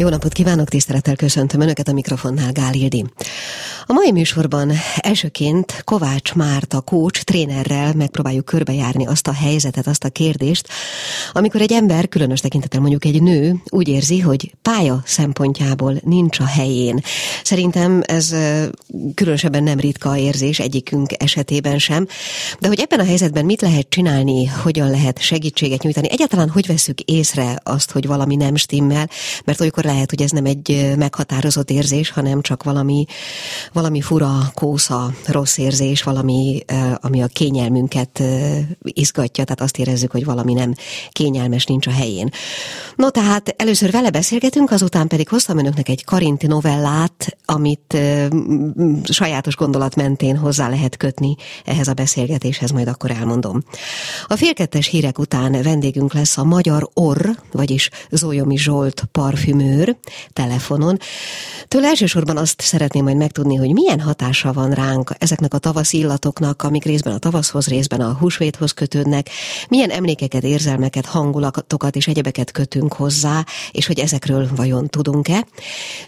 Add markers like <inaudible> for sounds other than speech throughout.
Jó napot kívánok, tisztelettel köszöntöm Önöket a mikrofonnál, Gál. A mai műsorban elsőként Kovács Márta kócs trénerrel megpróbáljuk körbejárni azt a helyzetet, azt a kérdést, amikor egy ember, különös tekintettel mondjuk egy nő úgy érzi, hogy pálya szempontjából nincs a helyén. Szerintem ez különösebben nem ritka érzés egyikünk esetében sem, de hogy ebben a helyzetben mit lehet csinálni, hogyan lehet segítséget nyújtani, egyáltalán hogy veszük észre azt, hogy valami nem stimmel, mert olykor lehet, hogy ez nem egy meghatározott érzés, hanem csak valami, valami fura, kósza, rossz érzés, valami, ami a kényelmünket izgatja, tehát azt érezzük, hogy valami nem kényelmes, nincs a helyén. No, tehát először vele beszélgetünk, azután pedig hoztam önöknek egy Karinti novellát, amit sajátos gondolat mentén hozzá lehet kötni ehhez a beszélgetéshez, majd akkor elmondom. A félkettes hírek után vendégünk lesz a Magyar Orr, vagyis Zolyomi Zsolt parfümőr, őr telefonon. Tőle elsősorban azt szeretném majd megtudni, hogy milyen hatása van ránk ezeknek a tavaszi illatoknak, amik részben a tavaszhoz, részben a húsvéthoz kötődnek, milyen emlékeket, érzelmeket, hangulatokat és egyebeket kötünk hozzá, és hogy ezekről vajon tudunk-e.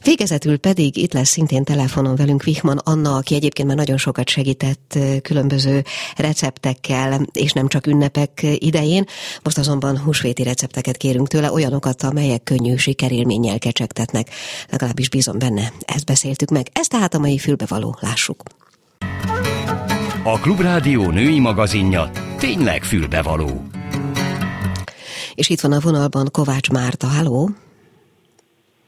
Végezetül pedig itt lesz szintén telefonon velünk Vihman Anna, aki egyébként már nagyon sokat segített különböző receptekkel, és nem csak ünnepek idején. Most azonban húsvéti recepteket kérünk tőle, olyanokat, amelyek könnyű sikerélménnyel kecsegtetnek. Legalábbis bízom benne. Ezt beszéltük meg. Ez tehát a mai fülbevaló. Lássuk. A Klubrádió női magazinja tényleg fülbevaló. És itt van a vonalban Kovács Márta. Halló!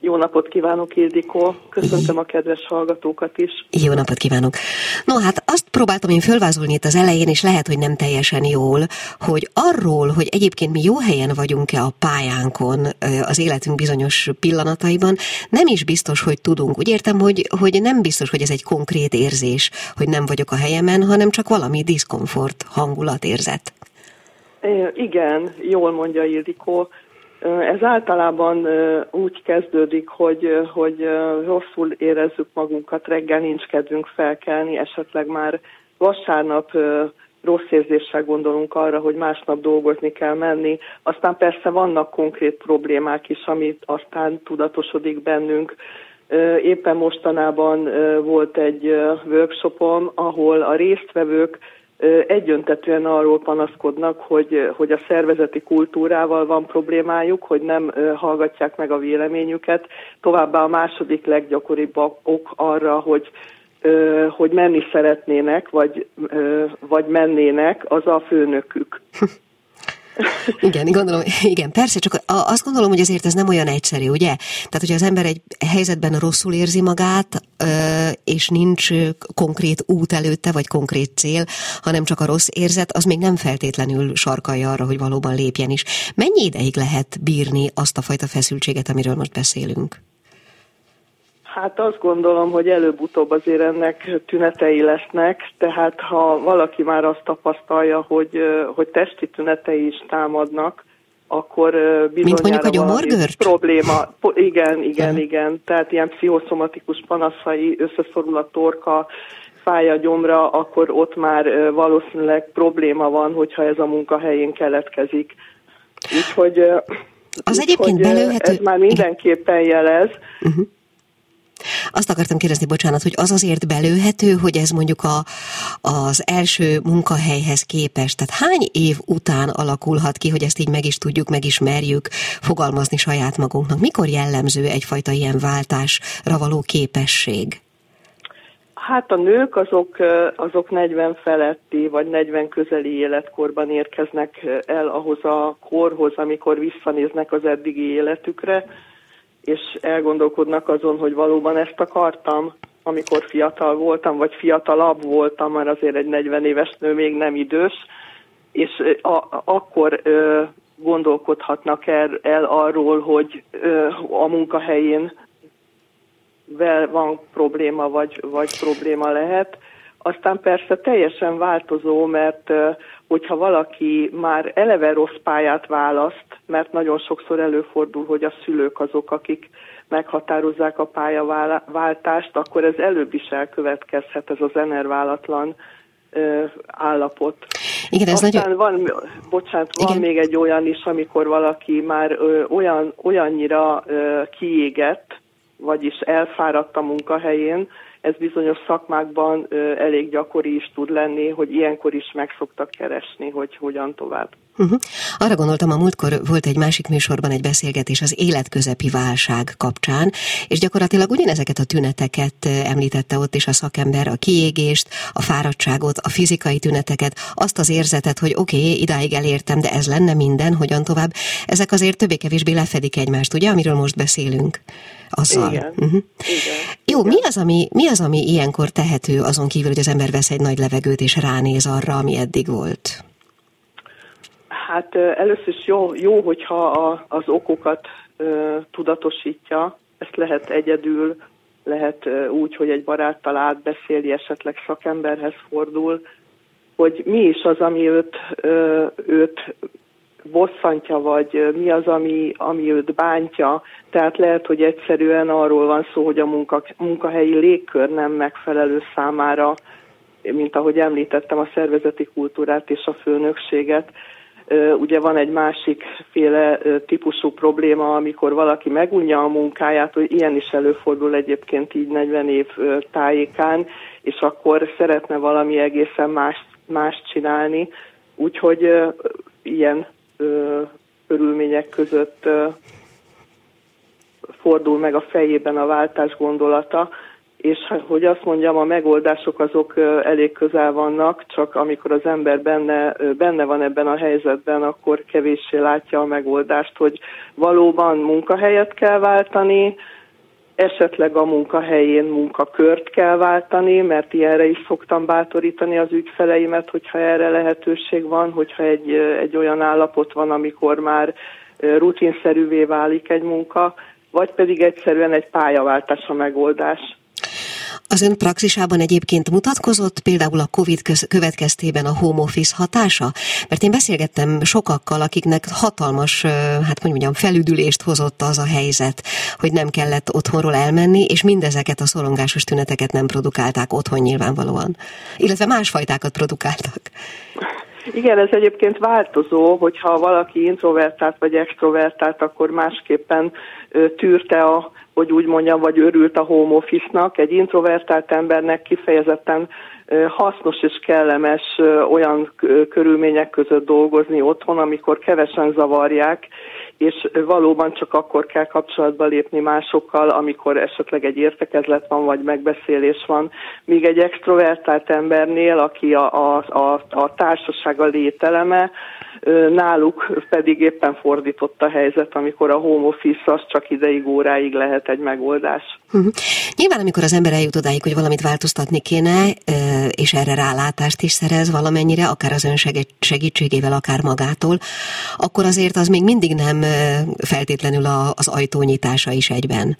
Jó napot kívánok, Ildikó! Köszöntöm a kedves hallgatókat is. Jó napot kívánok! No, hát azt próbáltam én fölvázolni itt az elején, és lehet, hogy nem teljesen jól, hogy arról, hogy egyébként mi jó helyen vagyunk-e a pályánkon az életünk bizonyos pillanataiban, nem is biztos, hogy tudunk. Úgy értem, hogy, hogy nem biztos, hogy ez egy konkrét érzés, hogy nem vagyok a helyemen, hanem csak valami diszkomfort hangulat érzet. Igen, jól mondja Ildikó. Ez általában úgy kezdődik, hogy, hogy rosszul érezzük magunkat, reggel nincs kedvünk felkelni, esetleg már vasárnap rossz érzéssel gondolunk arra, hogy másnap dolgozni kell menni. Aztán persze vannak konkrét problémák is, amit aztán tudatosodik bennünk. Éppen mostanában volt egy workshopom, ahol a résztvevők egyöntetően arról panaszkodnak, hogy, hogy a szervezeti kultúrával van problémájuk, hogy nem hallgatják meg a véleményüket. Továbbá a második leggyakoribb ok arra, hogy hogy menni szeretnének, vagy, vagy mennének, az a főnökük. <laughs> Igen, gondolom, igen, persze, csak azt gondolom, hogy azért ez nem olyan egyszerű, ugye? Tehát, hogyha az ember egy helyzetben rosszul érzi magát, és nincs konkrét út előtte, vagy konkrét cél, hanem csak a rossz érzet, az még nem feltétlenül sarkalja arra, hogy valóban lépjen is. Mennyi ideig lehet bírni azt a fajta feszültséget, amiről most beszélünk? Hát azt gondolom, hogy előbb-utóbb azért ennek tünetei lesznek, tehát ha valaki már azt tapasztalja, hogy, hogy testi tünetei is támadnak, akkor bizonyára Mint mondjuk a probléma. Igen, igen, igen. Tehát ilyen pszichoszomatikus panaszai, összeszorul a torka, fáj a gyomra, akkor ott már valószínűleg probléma van, hogyha ez a munkahelyén keletkezik. Úgyhogy, az úgy, egyébként belőhető... ez már mindenképpen jelez. Uh-huh azt akartam kérdezni, bocsánat, hogy az azért belőhető, hogy ez mondjuk a, az első munkahelyhez képest, tehát hány év után alakulhat ki, hogy ezt így meg is tudjuk, megismerjük, fogalmazni saját magunknak? Mikor jellemző egyfajta ilyen váltásra való képesség? Hát a nők azok, azok 40 feletti vagy 40 közeli életkorban érkeznek el ahhoz a korhoz, amikor visszanéznek az eddigi életükre, és elgondolkodnak azon, hogy valóban ezt akartam, amikor fiatal voltam, vagy fiatalabb voltam, mert azért egy 40 éves nő még nem idős, és a, akkor ö, gondolkodhatnak el, el arról, hogy ö, a munkahelyén vel van probléma, vagy, vagy probléma lehet. Aztán persze teljesen változó, mert hogyha valaki már eleve rossz pályát választ, mert nagyon sokszor előfordul, hogy a szülők azok, akik meghatározzák a pályaváltást, akkor ez előbb is elkövetkezhet, ez az enerválatlan állapot. Igen, ez Aztán nagyon... van, bocsánat, van Igen. még egy olyan is, amikor valaki már ö, olyan, olyannyira ö, kiégett, vagyis elfáradt a munkahelyén, ez bizonyos szakmákban ö, elég gyakori is tud lenni, hogy ilyenkor is meg szoktak keresni, hogy hogyan tovább. Uh-huh. Arra gondoltam, a múltkor volt egy másik műsorban egy beszélgetés az életközepi válság kapcsán, és gyakorlatilag ugyanezeket a tüneteket említette ott is a szakember, a kiégést, a fáradtságot, a fizikai tüneteket, azt az érzetet, hogy oké, okay, idáig elértem, de ez lenne minden, hogyan tovább. Ezek azért többé-kevésbé lefedik egymást, ugye, amiről most beszélünk? Azzal. Igen. Uh-huh. Igen. Jó, Igen. Mi, az, ami, mi az, ami ilyenkor tehető, azon kívül, hogy az ember vesz egy nagy levegőt és ránéz arra, ami eddig volt? Hát először is jó, jó hogyha a, az okokat ö, tudatosítja, ezt lehet egyedül, lehet ö, úgy, hogy egy baráttal átbeszéli, esetleg szakemberhez fordul, hogy mi is az, ami őt, ö, őt bosszantja, vagy mi az, ami, ami őt bántja. Tehát lehet, hogy egyszerűen arról van szó, hogy a munka, munkahelyi légkör nem megfelelő számára, mint ahogy említettem, a szervezeti kultúrát és a főnökséget. Ugye van egy másik féle típusú probléma, amikor valaki megunja a munkáját, hogy ilyen is előfordul egyébként így 40 év tájékán, és akkor szeretne valami egészen más, más csinálni. Úgyhogy ilyen körülmények között fordul meg a fejében a váltás gondolata, és hogy azt mondjam, a megoldások azok elég közel vannak, csak amikor az ember benne, benne van ebben a helyzetben, akkor kevéssé látja a megoldást, hogy valóban munkahelyet kell váltani, esetleg a munkahelyén munkakört kell váltani, mert ilyenre is szoktam bátorítani az ügyfeleimet, hogyha erre lehetőség van, hogyha egy, egy olyan állapot van, amikor már rutinszerűvé válik egy munka, vagy pedig egyszerűen egy pályaváltás a megoldás. Az ön praxisában egyébként mutatkozott például a COVID következtében a home office hatása? Mert én beszélgettem sokakkal, akiknek hatalmas, hát mondjam, felüdülést hozott az a helyzet, hogy nem kellett otthonról elmenni, és mindezeket a szorongásos tüneteket nem produkálták otthon nyilvánvalóan. Illetve másfajtákat produkáltak. Igen, ez egyébként változó, hogyha valaki introvertált vagy extrovertált, akkor másképpen tűrte a hogy úgy mondjam, vagy örült a home office-nak. Egy introvertált embernek kifejezetten hasznos és kellemes olyan körülmények között dolgozni otthon, amikor kevesen zavarják, és valóban csak akkor kell kapcsolatba lépni másokkal, amikor esetleg egy értekezlet van, vagy megbeszélés van. Míg egy extrovertált embernél, aki a, a, a, a társasága lételeme, náluk pedig éppen fordított a helyzet, amikor a home office az csak ideig, óráig lehet egy megoldás. Uh-huh. Nyilván, amikor az ember eljut odáig, hogy valamit változtatni kéne, és erre rálátást is szerez valamennyire, akár az ön segítségével, akár magától, akkor azért az még mindig nem feltétlenül az ajtónyitása is egyben.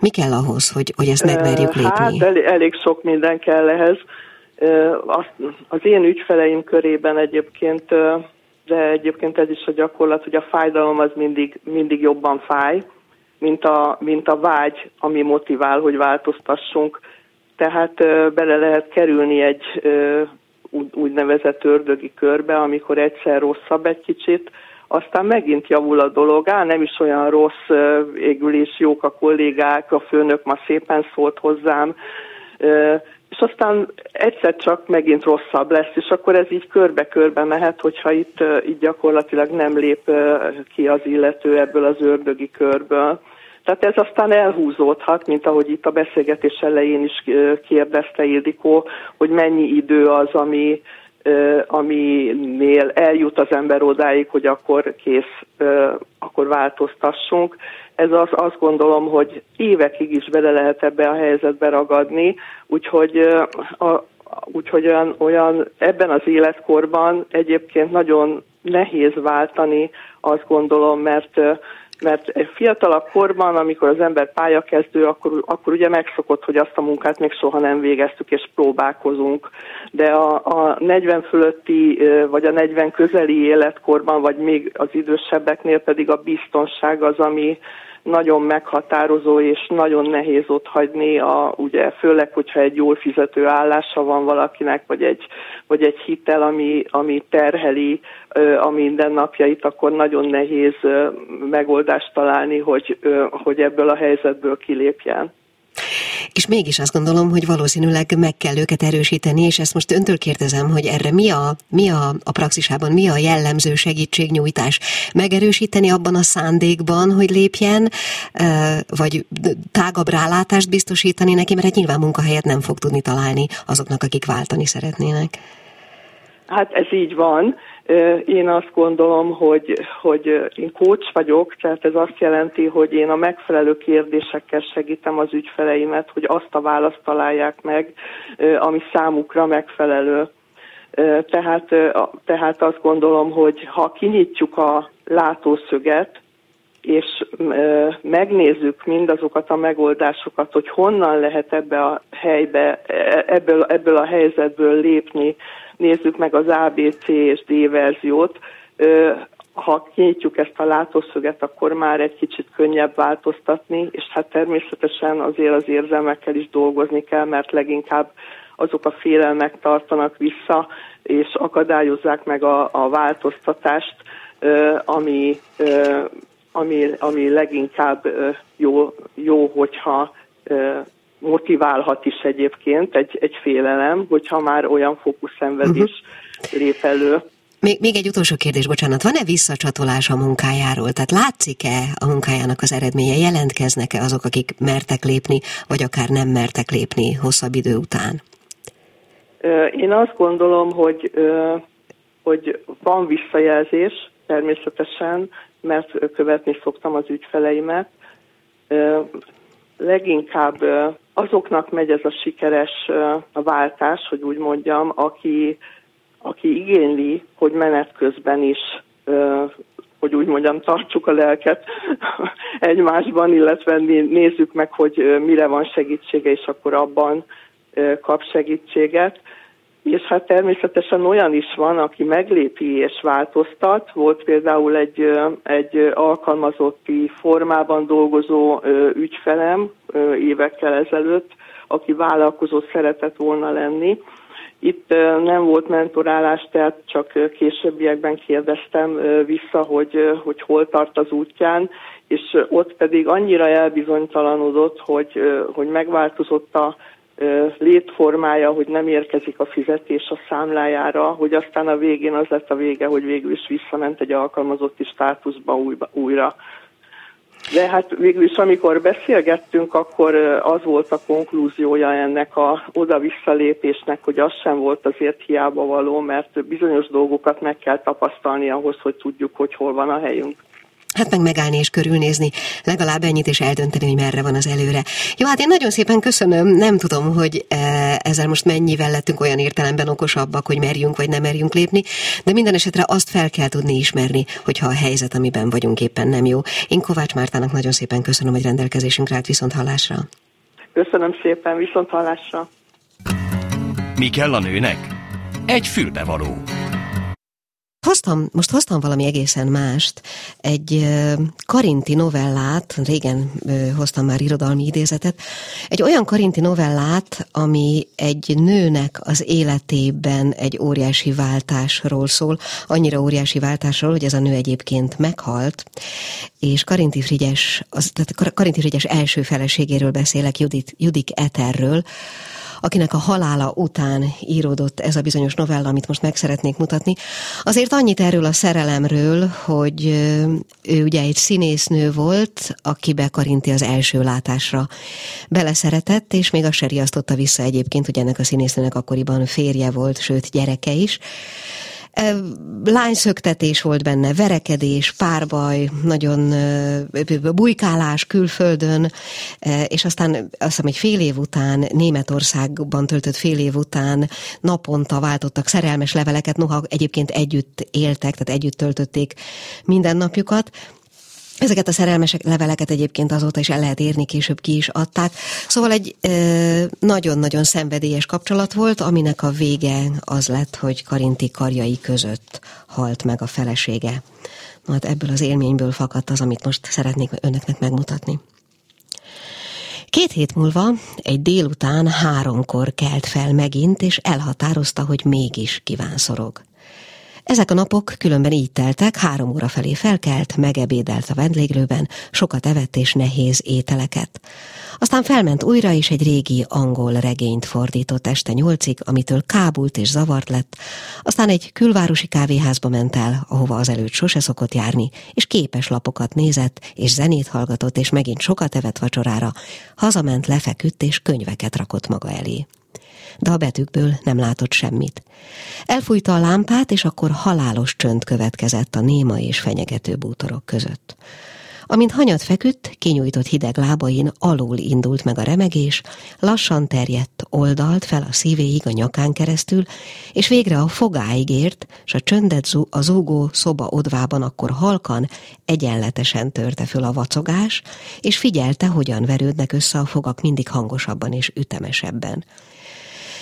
Mi kell ahhoz, hogy, hogy ezt megmerjük lépni? Hát elég, elég sok minden kell ehhez. Az én ügyfeleim körében egyébként, de egyébként ez is a gyakorlat, hogy a fájdalom az mindig, mindig jobban fáj, mint a, mint a vágy, ami motivál, hogy változtassunk. Tehát bele lehet kerülni egy úgynevezett ördögi körbe, amikor egyszer rosszabb egy kicsit, aztán megint javul a dolog, á, nem is olyan rossz, égül is jók a kollégák, a főnök ma szépen szólt hozzám, és aztán egyszer csak megint rosszabb lesz, és akkor ez így körbe-körbe mehet, hogyha itt így gyakorlatilag nem lép ki az illető ebből az ördögi körből. Tehát ez aztán elhúzódhat, mint ahogy itt a beszélgetés elején is kérdezte Ildikó, hogy mennyi idő az, ami, aminél eljut az ember odáig, hogy akkor kész, akkor változtassunk. Ez az, azt gondolom, hogy évekig is bele lehet ebbe a helyzetbe ragadni, úgyhogy a, Úgyhogy olyan, olyan ebben az életkorban egyébként nagyon nehéz váltani, azt gondolom, mert mert fiatalabb korban, amikor az ember pályakezdő, akkor, akkor ugye megszokott, hogy azt a munkát még soha nem végeztük, és próbálkozunk. De a, a 40 fölötti, vagy a 40 közeli életkorban, vagy még az idősebbeknél pedig a biztonság az, ami nagyon meghatározó, és nagyon nehéz ott hagyni, a, ugye főleg, hogyha egy jól fizető állása van valakinek, vagy egy, vagy egy hitel, ami, ami terheli a mindennapjait, akkor nagyon nehéz megoldást találni, hogy, hogy ebből a helyzetből kilépjen. És mégis azt gondolom, hogy valószínűleg meg kell őket erősíteni, és ezt most öntől kérdezem, hogy erre mi a, mi a, a praxisában, mi a jellemző segítségnyújtás? Megerősíteni abban a szándékban, hogy lépjen, vagy tágabb rálátást biztosítani neki, mert egy nyilván munkahelyet nem fog tudni találni azoknak, akik váltani szeretnének. Hát ez így van. Én azt gondolom, hogy, hogy én coach vagyok, tehát ez azt jelenti, hogy én a megfelelő kérdésekkel segítem az ügyfeleimet, hogy azt a választ találják meg, ami számukra megfelelő. Tehát, tehát azt gondolom, hogy ha kinyitjuk a látószöget, és megnézzük mindazokat a megoldásokat, hogy honnan lehet ebbe a helybe, e, ebből, ebből a helyzetből lépni, nézzük meg az ABC és D verziót, ha kinyitjuk ezt a látószöget, akkor már egy kicsit könnyebb változtatni, és hát természetesen azért az érzelmekkel is dolgozni kell, mert leginkább azok a félelmek tartanak vissza, és akadályozzák meg a, a változtatást, ami, ami, ami leginkább jó, jó hogyha motiválhat is egyébként egy, egy félelem, hogyha már olyan fókuszszenvedés uh-huh. lép elő. Még, még egy utolsó kérdés, bocsánat, van-e visszacsatolás a munkájáról? Tehát látszik-e a munkájának az eredménye? Jelentkeznek-e azok, akik mertek lépni, vagy akár nem mertek lépni hosszabb idő után? Én azt gondolom, hogy, hogy van visszajelzés, természetesen, mert követni szoktam az ügyfeleimet. Leginkább azoknak megy ez a sikeres váltás, hogy úgy mondjam, aki, aki igényli, hogy menet közben is hogy úgy mondjam, tartsuk a lelket <laughs> egymásban, illetve nézzük meg, hogy mire van segítsége, és akkor abban kap segítséget. És hát természetesen olyan is van, aki meglépi és változtat. Volt például egy, egy alkalmazotti formában dolgozó ügyfelem évekkel ezelőtt, aki vállalkozó szeretett volna lenni. Itt nem volt mentorálás, tehát csak későbbiekben kérdeztem vissza, hogy, hogy hol tart az útján, és ott pedig annyira elbizonytalanodott, hogy, hogy megváltozott a létformája, hogy nem érkezik a fizetés a számlájára, hogy aztán a végén az lett a vége, hogy végül is visszament egy alkalmazotti státuszba újra. De hát végül is, amikor beszélgettünk, akkor az volt a konklúziója ennek a oda-visszalépésnek, hogy az sem volt azért hiába való, mert bizonyos dolgokat meg kell tapasztalni ahhoz, hogy tudjuk, hogy hol van a helyünk. Hát meg megállni és körülnézni, legalább ennyit és eldönteni, hogy merre van az előre. Jó, hát én nagyon szépen köszönöm, nem tudom, hogy e, ezzel most mennyivel lettünk olyan értelemben okosabbak, hogy merjünk vagy nem merjünk lépni, de minden esetre azt fel kell tudni ismerni, hogyha a helyzet, amiben vagyunk éppen nem jó. Én Kovács Mártának nagyon szépen köszönöm, hogy rendelkezésünkre állt viszont hallásra. Köszönöm szépen, viszont hallásra. Mi kell a nőnek? Egy fülbevaló. Hoztam, most hoztam valami egészen mást, egy karinti novellát, régen hoztam már irodalmi idézetet, egy olyan karinti novellát, ami egy nőnek az életében egy óriási váltásról szól, annyira óriási váltásról, hogy ez a nő egyébként meghalt, és Karinti Frigyes, az, tehát Karinti Frigyes első feleségéről beszélek, Judit, Judik Eterről, akinek a halála után íródott ez a bizonyos novella, amit most meg szeretnék mutatni. Azért annyit erről a szerelemről, hogy ő ugye egy színésznő volt, akibe Karinti az első látásra beleszeretett, és még azt se riasztotta vissza egyébként, hogy ennek a színésznőnek akkoriban férje volt, sőt gyereke is lányszöktetés volt benne, verekedés, párbaj, nagyon bujkálás külföldön, és aztán azt hiszem egy fél év után, Németországban töltött fél év után naponta váltottak szerelmes leveleket, noha egyébként együtt éltek, tehát együtt töltötték mindennapjukat, Ezeket a szerelmes leveleket egyébként azóta is el lehet érni, később ki is adták. Szóval egy nagyon-nagyon szenvedélyes kapcsolat volt, aminek a vége az lett, hogy Karinti karjai között halt meg a felesége. Hát ebből az élményből fakadt az, amit most szeretnék önöknek megmutatni. Két hét múlva egy délután háromkor kelt fel megint, és elhatározta, hogy mégis kívánszorog. Ezek a napok különben így teltek, három óra felé felkelt, megebédelt a vendéglőben, sokat evett és nehéz ételeket. Aztán felment újra, és egy régi angol regényt fordított este nyolcig, amitől kábult és zavart lett. Aztán egy külvárosi kávéházba ment el, ahova az előtt sose szokott járni, és képes lapokat nézett, és zenét hallgatott, és megint sokat evett vacsorára. Hazament, lefeküdt, és könyveket rakott maga elé de a betűkből nem látott semmit. Elfújta a lámpát, és akkor halálos csönd következett a néma és fenyegető bútorok között. Amint hanyat feküdt, kinyújtott hideg lábain alul indult meg a remegés, lassan terjedt, oldalt fel a szívéig a nyakán keresztül, és végre a fogáig ért, s a csöndet a zúgó szoba odvában akkor halkan, egyenletesen törte föl a vacogás, és figyelte, hogyan verődnek össze a fogak mindig hangosabban és ütemesebben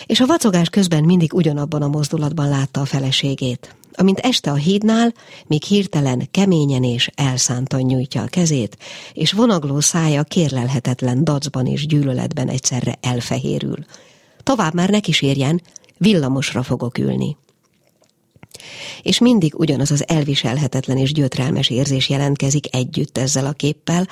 és a vacogás közben mindig ugyanabban a mozdulatban látta a feleségét. Amint este a hídnál, még hirtelen, keményen és elszántan nyújtja a kezét, és vonagló szája kérlelhetetlen dacban és gyűlöletben egyszerre elfehérül. Tovább már ne kísérjen, villamosra fogok ülni. És mindig ugyanaz az elviselhetetlen és gyötrelmes érzés jelentkezik együtt ezzel a képpel,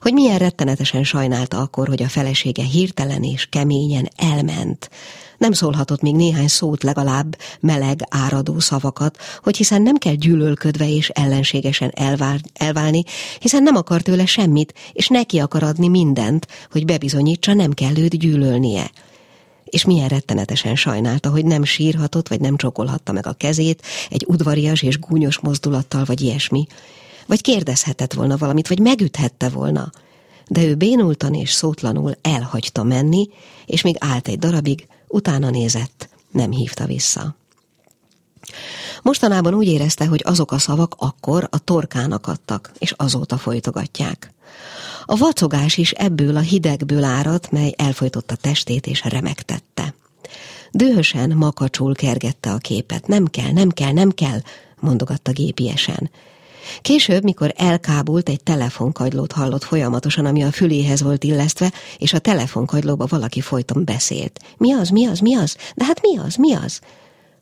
hogy milyen rettenetesen sajnálta akkor, hogy a felesége hirtelen és keményen elment, nem szólhatott még néhány szót legalább meleg, áradó szavakat, hogy hiszen nem kell gyűlölködve és ellenségesen elvál, elválni, hiszen nem akar tőle semmit, és neki akar adni mindent, hogy bebizonyítsa, nem kell őt gyűlölnie és milyen rettenetesen sajnálta, hogy nem sírhatott, vagy nem csokolhatta meg a kezét egy udvarias és gúnyos mozdulattal, vagy ilyesmi. Vagy kérdezhetett volna valamit, vagy megüthette volna. De ő bénultan és szótlanul elhagyta menni, és még állt egy darabig, utána nézett, nem hívta vissza. Mostanában úgy érezte, hogy azok a szavak akkor a torkának adtak, és azóta folytogatják. A vacogás is ebből a hidegből áradt, mely elfolytotta testét és remegtette. Dühösen, makacsul kergette a képet. Nem kell, nem kell, nem kell, mondogatta gépiesen. Később, mikor elkábult, egy telefonkagylót hallott folyamatosan, ami a füléhez volt illesztve, és a telefonkagylóba valaki folyton beszélt. Mi az, mi az, mi az? De hát mi az, mi az?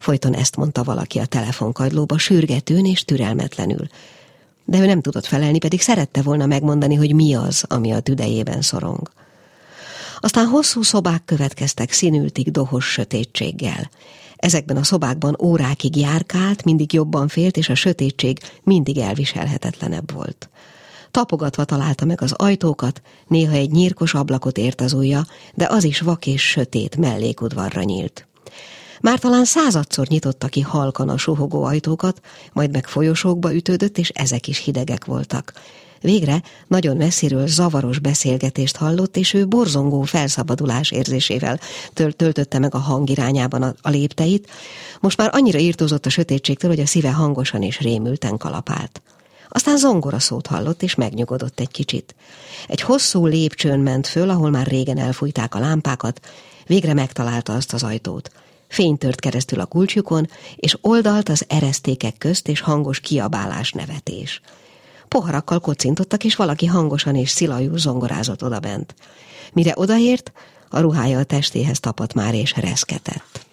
Folyton ezt mondta valaki a telefonkagylóba, sürgetőn és türelmetlenül. De ő nem tudott felelni, pedig szerette volna megmondani, hogy mi az, ami a tüdejében szorong. Aztán hosszú szobák következtek színültig dohos sötétséggel. Ezekben a szobákban órákig járkált, mindig jobban félt, és a sötétség mindig elviselhetetlenebb volt. Tapogatva találta meg az ajtókat, néha egy nyírkos ablakot ért az ujja, de az is vak és sötét mellékudvarra nyílt. Már talán századszor nyitotta ki halkan a suhogó ajtókat, majd meg folyosókba ütődött, és ezek is hidegek voltak. Végre nagyon messziről zavaros beszélgetést hallott, és ő borzongó felszabadulás érzésével töltötte meg a hangirányában a, a lépteit. Most már annyira írtózott a sötétségtől, hogy a szíve hangosan és rémülten kalapált. Aztán zongora szót hallott, és megnyugodott egy kicsit. Egy hosszú lépcsőn ment föl, ahol már régen elfújták a lámpákat, végre megtalálta azt az ajtót. Fény tört keresztül a kulcsjukon, és oldalt az eresztékek közt, és hangos kiabálás nevetés poharakkal kocintottak, és valaki hangosan és szilajú zongorázott odabent. Mire odaért, a ruhája a testéhez tapadt már, és reszketett.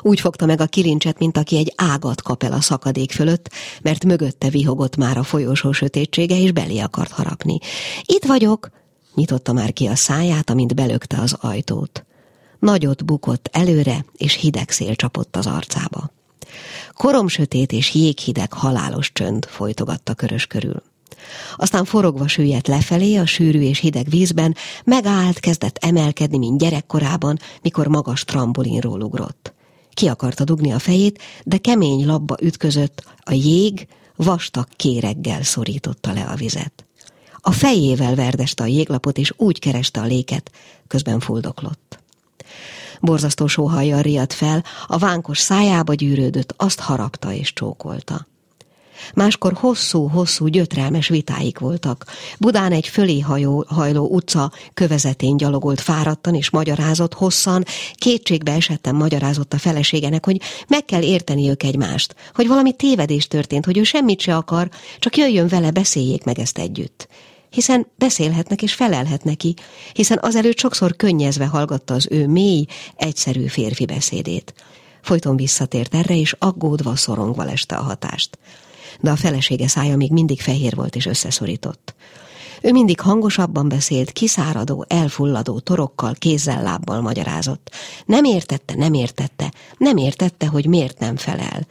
Úgy fogta meg a kilincset, mint aki egy ágat kap el a szakadék fölött, mert mögötte vihogott már a folyosó sötétsége, és belé akart harapni. Itt vagyok, nyitotta már ki a száját, amint belökte az ajtót. Nagyot bukott előre, és hideg szél csapott az arcába. Koromsötét és jéghideg halálos csönd folytogatta körös körül. Aztán forogva süllyedt lefelé a sűrű és hideg vízben, megállt, kezdett emelkedni, mint gyerekkorában, mikor magas trambolinról ugrott. Ki akarta dugni a fejét, de kemény labba ütközött, a jég vastag kéreggel szorította le a vizet. A fejével verdeste a jéglapot, és úgy kereste a léket, közben fuldoklott. Borzasztó sóhajjal riadt fel, a vánkos szájába gyűrődött, azt harapta és csókolta. Máskor hosszú-hosszú gyötrelmes vitáik voltak. Budán egy fölé hajó, hajló utca kövezetén gyalogolt fáradtan és magyarázott hosszan, kétségbe esettem magyarázott a feleségenek, hogy meg kell érteni ők egymást, hogy valami tévedés történt, hogy ő semmit se akar, csak jöjjön vele, beszéljék meg ezt együtt hiszen beszélhetnek és felelhet neki, hiszen azelőtt sokszor könnyezve hallgatta az ő mély, egyszerű férfi beszédét. Folyton visszatért erre, és aggódva, szorongva leste a hatást. De a felesége szája még mindig fehér volt és összeszorított. Ő mindig hangosabban beszélt, kiszáradó, elfulladó torokkal, kézzel, lábbal magyarázott. Nem értette, nem értette, nem értette, hogy miért nem felel.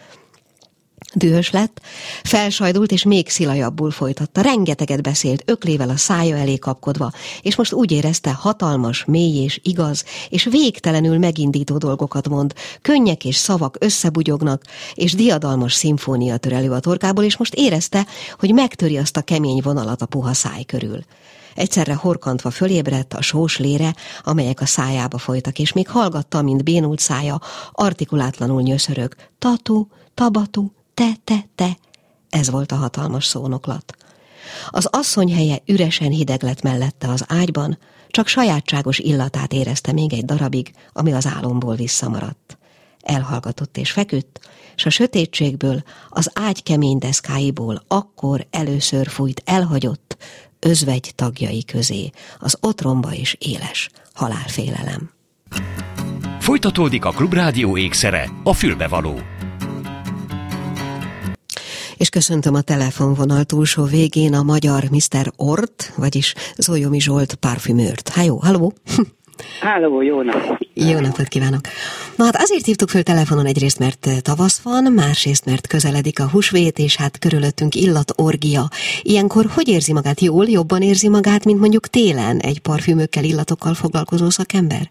Dühös lett, felsajdult és még szilajabbul folytatta. Rengeteget beszélt, öklével a szája elé kapkodva, és most úgy érezte, hatalmas, mély és igaz, és végtelenül megindító dolgokat mond, könnyek és szavak összebugyognak, és diadalmas szimfónia tör elő a torkából, és most érezte, hogy megtöri azt a kemény vonalat a puha száj körül. Egyszerre horkantva fölébredt a sós lére, amelyek a szájába folytak, és még hallgatta, mint bénult szája, artikulátlanul nyöszörög. Tatu, tabatu, te, te, te. Ez volt a hatalmas szónoklat. Az asszony helye üresen hideg lett mellette az ágyban, csak sajátságos illatát érezte még egy darabig, ami az álomból visszamaradt. Elhallgatott és feküdt, s a sötétségből, az ágy kemény deszkáiból akkor először fújt elhagyott, özvegy tagjai közé, az otromba és éles halálfélelem. Folytatódik a Klubrádió ékszere, a fülbevaló és köszöntöm a telefonvonal túlsó végén a magyar Mr. Ort, vagyis Zolyomi Zsolt parfümőrt. Háló, halló! Háló, jó napot! Jó napot kívánok! Na hát azért hívtuk föl telefonon egyrészt, mert tavasz van, másrészt, mert közeledik a húsvét, és hát körülöttünk illatorgia. Ilyenkor hogy érzi magát? Jól, jobban érzi magát, mint mondjuk télen egy parfümökkel, illatokkal foglalkozó szakember?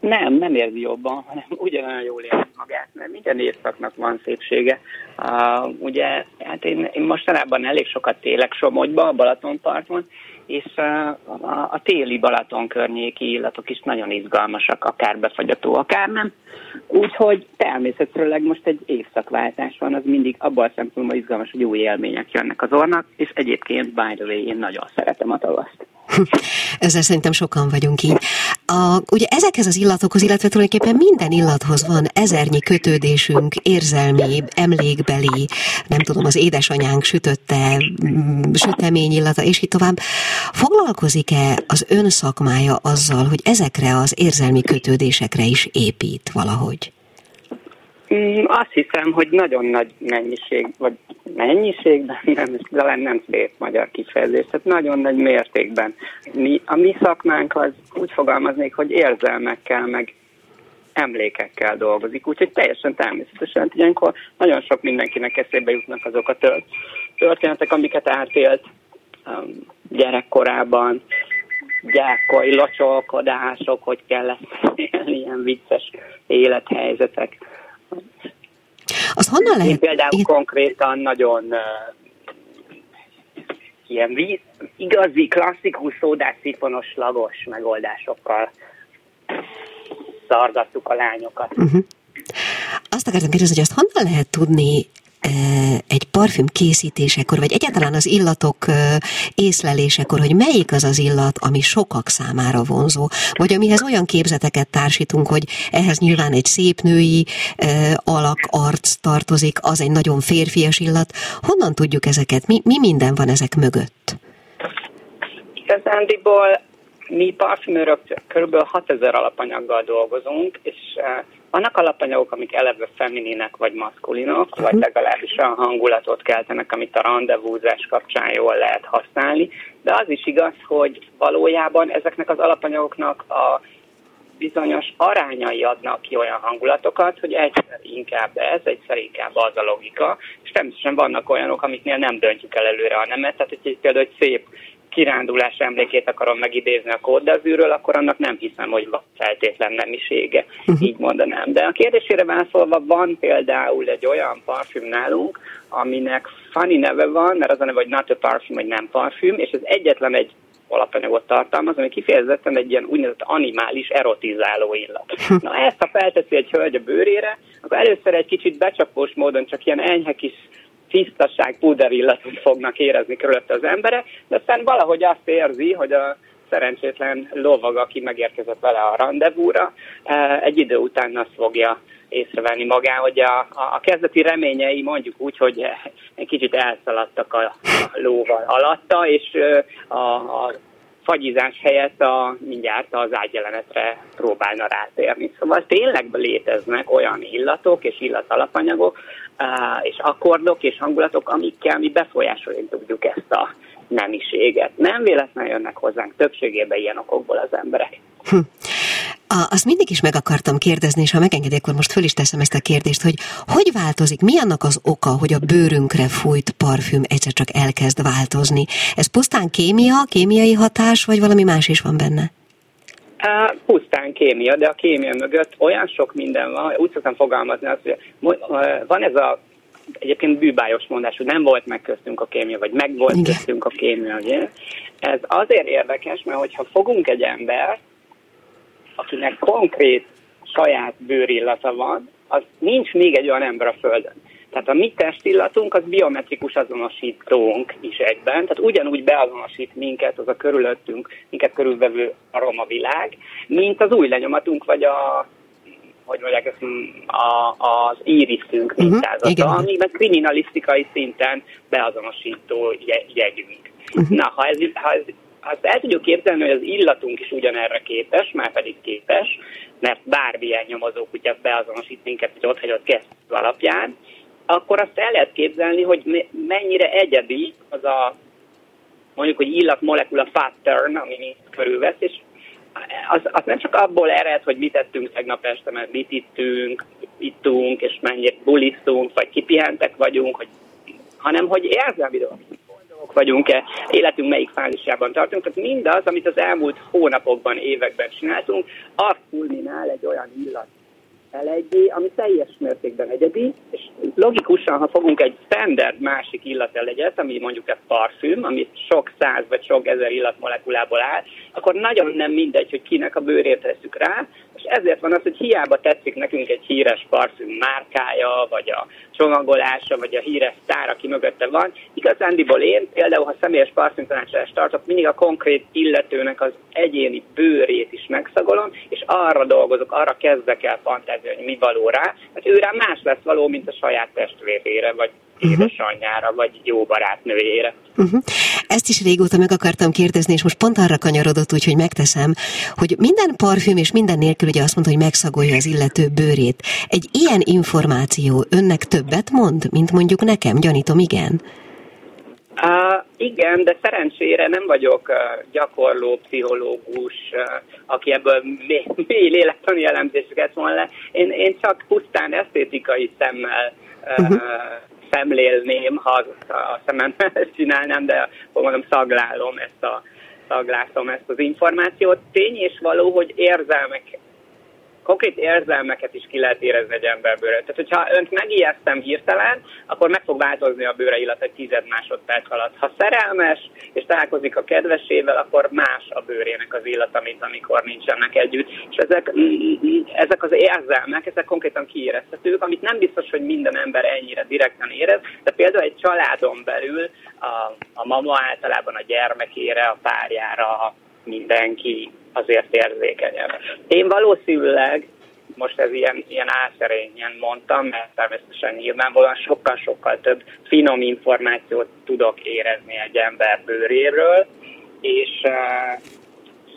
Nem, nem érzi jobban, hanem ugyanolyan jól érzi magát, mert minden évszaknak van szépsége. Uh, ugye, hát én, én mostanában elég sokat télek Somogyba, a Balatonparton, és uh, a, a téli Balaton környéki illatok is nagyon izgalmasak, akár befagyató, akár nem. Úgyhogy természetesen most egy évszakváltás van, az mindig abban a szempontból izgalmas, hogy új élmények jönnek az ornak, és egyébként, by the way, én nagyon szeretem a tavaszt. Ezzel szerintem sokan vagyunk így. A, ugye ezekhez az illatokhoz, illetve tulajdonképpen minden illathoz van ezernyi kötődésünk, érzelmi, emlékbeli, nem tudom, az édesanyánk sütötte, mm, sütemény illata, és így tovább. Foglalkozik-e az ön szakmája azzal, hogy ezekre az érzelmi kötődésekre is épít valahogy? Mm, azt hiszem, hogy nagyon nagy mennyiség, vagy mennyiségben, <laughs> nem, talán nem szép magyar kifejezés, tehát nagyon nagy mértékben. Mi, a mi szakmánk az úgy fogalmaznék, hogy érzelmekkel, meg emlékekkel dolgozik, úgyhogy teljesen természetesen, hogy ilyenkor nagyon sok mindenkinek eszébe jutnak azok a történetek, amiket átélt um, gyerekkorában, gyákoi locsolkodások, hogy kell élni, <laughs> ilyen vicces élethelyzetek. Azt honnan lehet? Én például Én... konkrétan nagyon uh, ilyen víz, igazi, klasszikus szódás szifonos lagos megoldásokkal szargattuk a lányokat. Uh-huh. Azt akartam kérdezni, hogy azt honnan lehet tudni egy parfüm készítésekor, vagy egyáltalán az illatok észlelésekor, hogy melyik az az illat, ami sokak számára vonzó, vagy amihez olyan képzeteket társítunk, hogy ehhez nyilván egy szép női alak, arc tartozik, az egy nagyon férfias illat. Honnan tudjuk ezeket? Mi, mi minden van ezek mögött? Igazándiból mi parfümőrök kb. 6000 alapanyaggal dolgozunk, és vannak alapanyagok, amik eleve femininek vagy maszkulinok, vagy legalábbis a hangulatot keltenek, amit a rendezvúzás kapcsán jól lehet használni, de az is igaz, hogy valójában ezeknek az alapanyagoknak a bizonyos arányai adnak ki olyan hangulatokat, hogy egyszer inkább ez, egyszer inkább az a logika, és természetesen vannak olyanok, amiknél nem döntjük el előre a nemet, tehát hogy például egy szép kirándulás emlékét akarom megidézni a kóddazűről, akkor annak nem hiszem, hogy van feltétlen nemisége, uh-huh. így mondanám. De a kérdésére válaszolva van például egy olyan parfüm nálunk, aminek funny neve van, mert az a neve, hogy not a parfüm, vagy nem parfüm, és ez egyetlen egy alapanyagot tartalmaz, ami kifejezetten egy ilyen úgynevezett animális erotizáló illat. Hm. Na ezt, ha felteszi egy hölgy a bőrére, akkor először egy kicsit becsapós módon csak ilyen enyhe kis tisztaság, púderillatot fognak érezni körülötte az emberek, de aztán valahogy azt érzi, hogy a szerencsétlen lovag, aki megérkezett vele a rendezvúra, egy idő után azt fogja észrevenni magán, hogy a, a kezdeti reményei mondjuk úgy, hogy egy kicsit elszaladtak a, lóval alatta, és a, a fagyizás helyett a, mindjárt az ágyjelenetre próbálna rátérni. Szóval tényleg léteznek olyan illatok és illatalapanyagok, és akkordok és hangulatok, amikkel mi befolyásolni tudjuk ezt a nemiséget. Nem véletlenül jönnek hozzánk többségében ilyen okokból az emberek. Hm. A, azt mindig is meg akartam kérdezni, és ha megengedik, akkor most föl is teszem ezt a kérdést, hogy hogy változik, mi annak az oka, hogy a bőrünkre fújt parfüm egyszer csak elkezd változni? Ez pusztán kémia, kémiai hatás, vagy valami más is van benne? Uh, pusztán kémia, de a kémia mögött olyan sok minden van, úgy szoktam fogalmazni azt, hogy van ez a egyébként bűbájos mondás, hogy nem volt meg köztünk a kémia, vagy meg volt Igen. köztünk a kémia. Ugye? Ez azért érdekes, mert hogyha fogunk egy ember, akinek konkrét saját bőrillata van, az nincs még egy olyan ember a Földön. Tehát a mi testillatunk az biometrikus azonosítónk is egyben, tehát ugyanúgy beazonosít minket az a körülöttünk, minket körülvevő aromavilág, mint az új lenyomatunk, vagy a hogy mondják ezt, a, az íriszünk mhm, mintázata, uh-huh, ami meg kriminalisztikai szinten beazonosító jegyünk. Uh-huh. Na, ha ez, ha ez azt el tudjuk képzelni, hogy az illatunk is ugyanerre képes, már pedig képes, mert bármilyen nyomozókutya beazonosít minket, hogy ott hagyott kezd alapján, akkor azt el lehet képzelni, hogy mennyire egyedi az a mondjuk, hogy illatmolekula pattern, ami mi körülvesz, és az, az nem csak abból ered, hogy mit tettünk tegnap este, mert mit ittünk, ittunk, és mennyit bulisztunk, vagy kipihentek vagyunk, hogy, hanem hogy érzelmi dolgok vagyunk-e, életünk melyik fázisában tartunk. Tehát mindaz, amit az elmúlt hónapokban, években csináltunk, azt kulminál egy olyan illat elegyé, ami teljes mértékben egyedi, és logikusan, ha fogunk egy standard másik illatelegyet, ami mondjuk egy parfüm, ami sok száz vagy sok ezer illatmolekulából áll, akkor nagyon nem mindegy, hogy kinek a bőrét tesszük rá, és ezért van az, hogy hiába tetszik nekünk egy híres parfüm márkája, vagy a csomagolása, vagy a híres sztár, aki mögötte van. Igazándiból én például, ha személyes parfümtanácsolást tartok, mindig a konkrét illetőnek az egyéni bőrét is megszagolom, és arra dolgozok, arra kezdek el fantázni, hogy mi való rá, mert ő rá más lesz való, mint a saját testvérére, vagy uh-huh. édesanyjára, vagy jó barátnőjére. Uh-huh. Ezt is régóta meg akartam kérdezni, és most pont arra kanyarodott, úgyhogy megteszem, hogy minden parfüm és minden nélkül ugye azt mondta, hogy megszagolja az illető bőrét. Egy ilyen információ önnek többet mond, mint mondjuk nekem? Gyanítom, igen. Uh, igen, de szerencsére nem vagyok uh, gyakorló pszichológus, uh, aki ebből mély, mély lélektani elemzéseket von le. Én, én csak pusztán esztétikai szemmel uh, szemlélném, ha a szememmel <laughs> ezt csinálnám, de mondom, szaglálom ezt a szaglátom ezt az információt. Tény és való, hogy érzelmek konkrét érzelmeket is ki lehet érezni egy emberből. Tehát, hogyha önt megijesztem hirtelen, akkor meg fog változni a bőre illat egy tized másodperc alatt. Ha szerelmes és találkozik a kedvesével, akkor más a bőrének az illata, mint amikor nincsenek együtt. És ezek, ezek az érzelmek, ezek konkrétan kiérezhetők, amit nem biztos, hogy minden ember ennyire direkten érez, de például egy családon belül a, a mama általában a gyermekére, a párjára, mindenki azért érzékenyebb. Én valószínűleg most ez ilyen, ilyen álszerényen mondtam, mert természetesen nyilvánvalóan sokkal-sokkal több finom információt tudok érezni egy ember bőréről, és uh,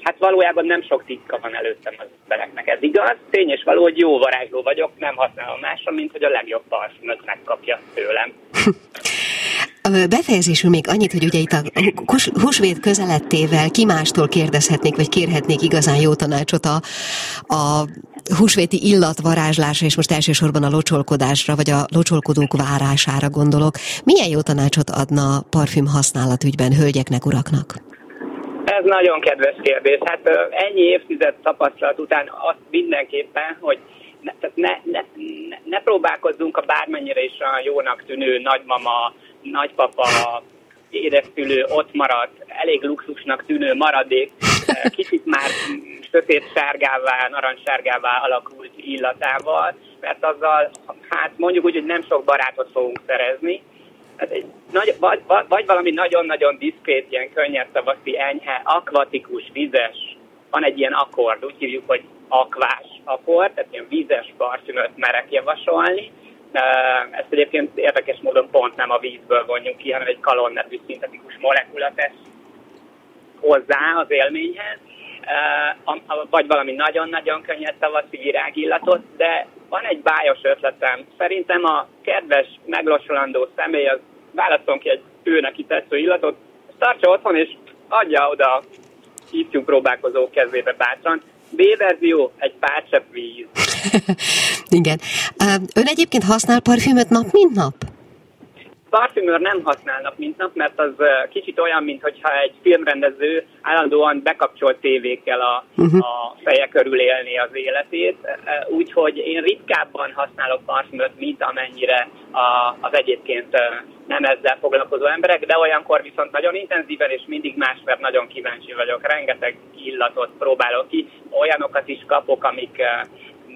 hát valójában nem sok titka van előttem az embereknek. Ez igaz, tény és való, hogy jó varázsló vagyok, nem használom másra, mint hogy a legjobb parfümöt megkapja tőlem. <laughs> Befejezésül még annyit, hogy ugye itt a húsvét közelettével ki mástól kérdezhetnék, vagy kérhetnék igazán jó tanácsot a, a húsvéti illatvarázslásra, és most elsősorban a locsolkodásra, vagy a locsolkodók várására gondolok. Milyen jó tanácsot adna parfüm használatügyben hölgyeknek, uraknak? Ez nagyon kedves kérdés. Hát ennyi évtized tapasztalat után azt mindenképpen, hogy ne, ne, ne, ne próbálkozzunk a bármennyire is a jónak tűnő nagymama, nagypapa, édeszülő ott maradt, elég luxusnak tűnő maradék, kicsit már sötét sárgává, narancssárgává alakult illatával, mert azzal, hát mondjuk úgy, hogy nem sok barátot fogunk szerezni, ez egy nagy, vagy, vagy valami nagyon-nagyon diszkrét, ilyen könnyed szavaszi, enyhe, akvatikus, vizes, van egy ilyen akkord, úgy hívjuk, hogy akvás akkord, tehát ilyen vízes parfümöt merek javasolni. Ezt egyébként érdekes módon pont nem a vízből vonjuk ki, hanem egy kalon nevű szintetikus molekula tesz hozzá az élményhez, vagy valami nagyon-nagyon könnyed tavaszi virágillatot, de van egy bájos ötletem. Szerintem a kedves, meglassulandó személy az válaszol ki egy ő neki tetsző illatot, tartsa otthon és adja oda ifjú próbálkozó kezébe bátran. B verzió, egy pár víz. <laughs> Igen. Ön egyébként használ parfümöt nap, mint nap? Parfümőr nem használnak mint nap, mert az kicsit olyan, mintha egy filmrendező állandóan bekapcsolt tévékkel a, uh-huh. a feje körül élni az életét. Úgyhogy én ritkábban használok parfümöt, mint amennyire a, az egyébként nem ezzel foglalkozó emberek, de olyankor viszont nagyon intenzíven és mindig más, mert nagyon kíváncsi vagyok. Rengeteg illatot próbálok ki, olyanokat is kapok, amik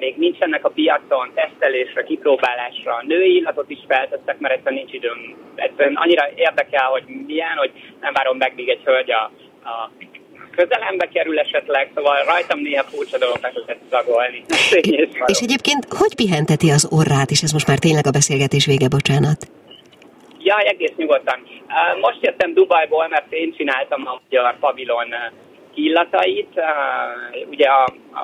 még nincsenek a piacon, tesztelésre, kipróbálásra, női illatot is feltettek, mert egyszerűen nincs időm. Egyszerűen annyira érdekel, hogy milyen, hogy nem várom meg, míg egy hölgy a, a közelembe kerül esetleg, szóval rajtam néha furcsa dolgokat lehet szagolni. <laughs> És, és egyébként hogy pihenteti az orrát, és ez most már tényleg a beszélgetés vége, bocsánat? Ja, egész nyugodtan. Most jöttem Dubajból, mert én csináltam a magyar pavilon illatait. Ugye a, a,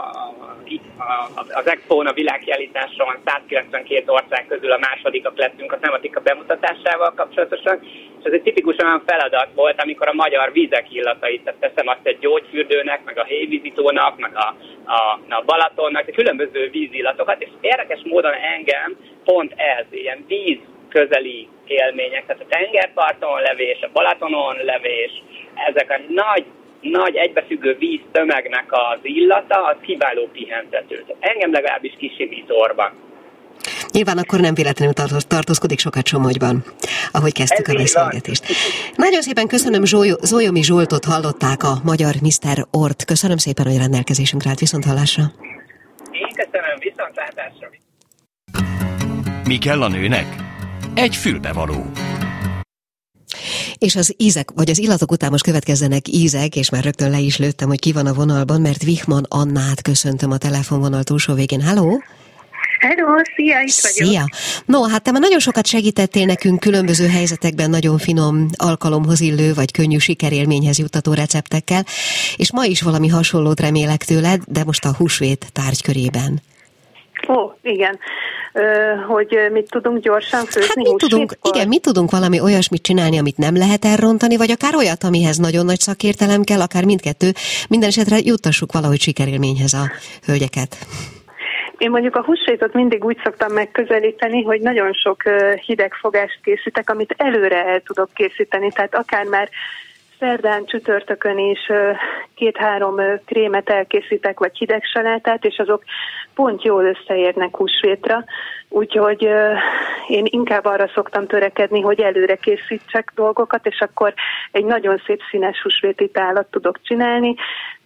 a, az Expo-n, a világkiállításon 192 ország közül a másodikak lettünk a tematika bemutatásával kapcsolatosan, és ez egy tipikus olyan feladat volt, amikor a magyar vízek illatait, tehát teszem azt egy gyógyfürdőnek, meg a hévízítónak, meg a, a, a Balatonnak, különböző vízillatokat, és érdekes módon engem pont ez, ilyen víz közeli élmények, tehát a tengerparton levés, a Balatonon levés, ezek a nagy nagy egybefüggő víz tömegnek az illata, az kiváló pihentető. Engem legalábbis kisimít orban. Nyilván akkor nem véletlenül tartózkodik sokat Somogyban, ahogy kezdtük Ez a beszélgetést. Nagyon szépen köszönöm, Zolyomi Zsoltot hallották a magyar Mr. Ort. Köszönöm szépen, hogy rendelkezésünkre állt viszont hallásra. Én köszönöm, viszontlátásra. Mi kell a nőnek? Egy fülbevaló. És az ízek, vagy az illatok után most következzenek ízek, és már rögtön le is lőttem, hogy ki van a vonalban, mert Vihman Annát köszöntöm a telefonvonal túlsó végén. Hello! Hello, szia, itt vagyok. Szia! No, hát te már nagyon sokat segítettél nekünk különböző helyzetekben nagyon finom alkalomhoz illő, vagy könnyű sikerélményhez juttató receptekkel, és ma is valami hasonlót remélek tőled, de most a húsvét tárgykörében. Ó, igen hogy mit tudunk gyorsan főzni hát mit tudunk, Igen, mit tudunk valami olyasmit csinálni, amit nem lehet elrontani, vagy akár olyat, amihez nagyon nagy szakértelem kell, akár mindkettő. Minden esetre juttassuk valahogy sikerélményhez a hölgyeket. Én mondjuk a húsvétot mindig úgy szoktam megközelíteni, hogy nagyon sok hidegfogást készítek, amit előre el tudok készíteni, tehát akár már szerdán, csütörtökön is két-három krémet elkészítek, vagy hideg salátát, és azok pont jól összeérnek húsvétra, úgyhogy én inkább arra szoktam törekedni, hogy előre készítsek dolgokat, és akkor egy nagyon szép színes húsvéti tálat tudok csinálni,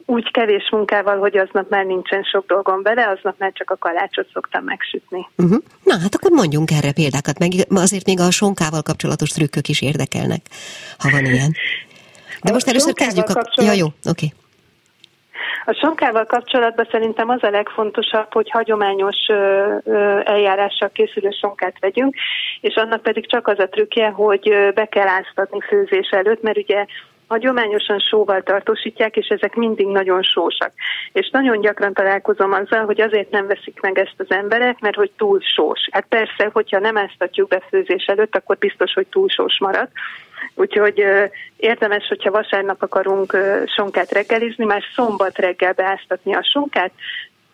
úgy kevés munkával, hogy aznap már nincsen sok dolgom vele, aznap már csak a kalácsot szoktam megsütni. Uh-huh. Na, hát akkor mondjunk erre példákat, meg azért még a sonkával kapcsolatos trükkök is érdekelnek, ha van ilyen. <laughs> De most először kezdjük a... Kapcsolat... Ja, jó, oké. Okay. A sonkával kapcsolatban szerintem az a legfontosabb, hogy hagyományos eljárással készülő sonkát vegyünk, és annak pedig csak az a trükkje, hogy be kell áztatni főzés előtt, mert ugye hagyományosan sóval tartósítják, és ezek mindig nagyon sósak. És nagyon gyakran találkozom azzal, hogy azért nem veszik meg ezt az emberek, mert hogy túl sós. Hát persze, hogyha nem áztatjuk be főzés előtt, akkor biztos, hogy túl sós marad. Úgyhogy érdemes, hogyha vasárnap akarunk sonkát reggelizni, már szombat reggel beáztatni a sonkát,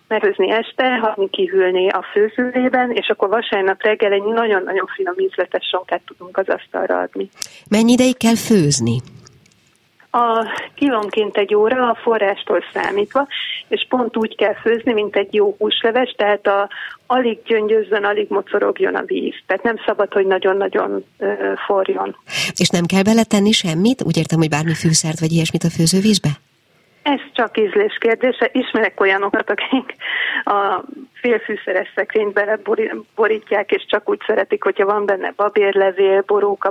megőzni este, hagyni kihűlni a főzőlében, és akkor vasárnap reggel egy nagyon-nagyon finom ízletes sonkát tudunk az asztalra adni. Mennyi ideig kell főzni? A kilónként egy óra a forrástól számítva, és pont úgy kell főzni, mint egy jó húsleves, tehát a, alig gyöngyözzön, alig mocorogjon a víz. Tehát nem szabad, hogy nagyon-nagyon ö, forjon. És nem kell beletenni semmit? Úgy értem, hogy bármi fűszert vagy ilyesmit a főzővízbe? Ez csak ízlés kérdése. Ismerek olyanokat, akik a félfűszeres szekrényt beleborítják, és csak úgy szeretik, hogyha van benne babérlevél,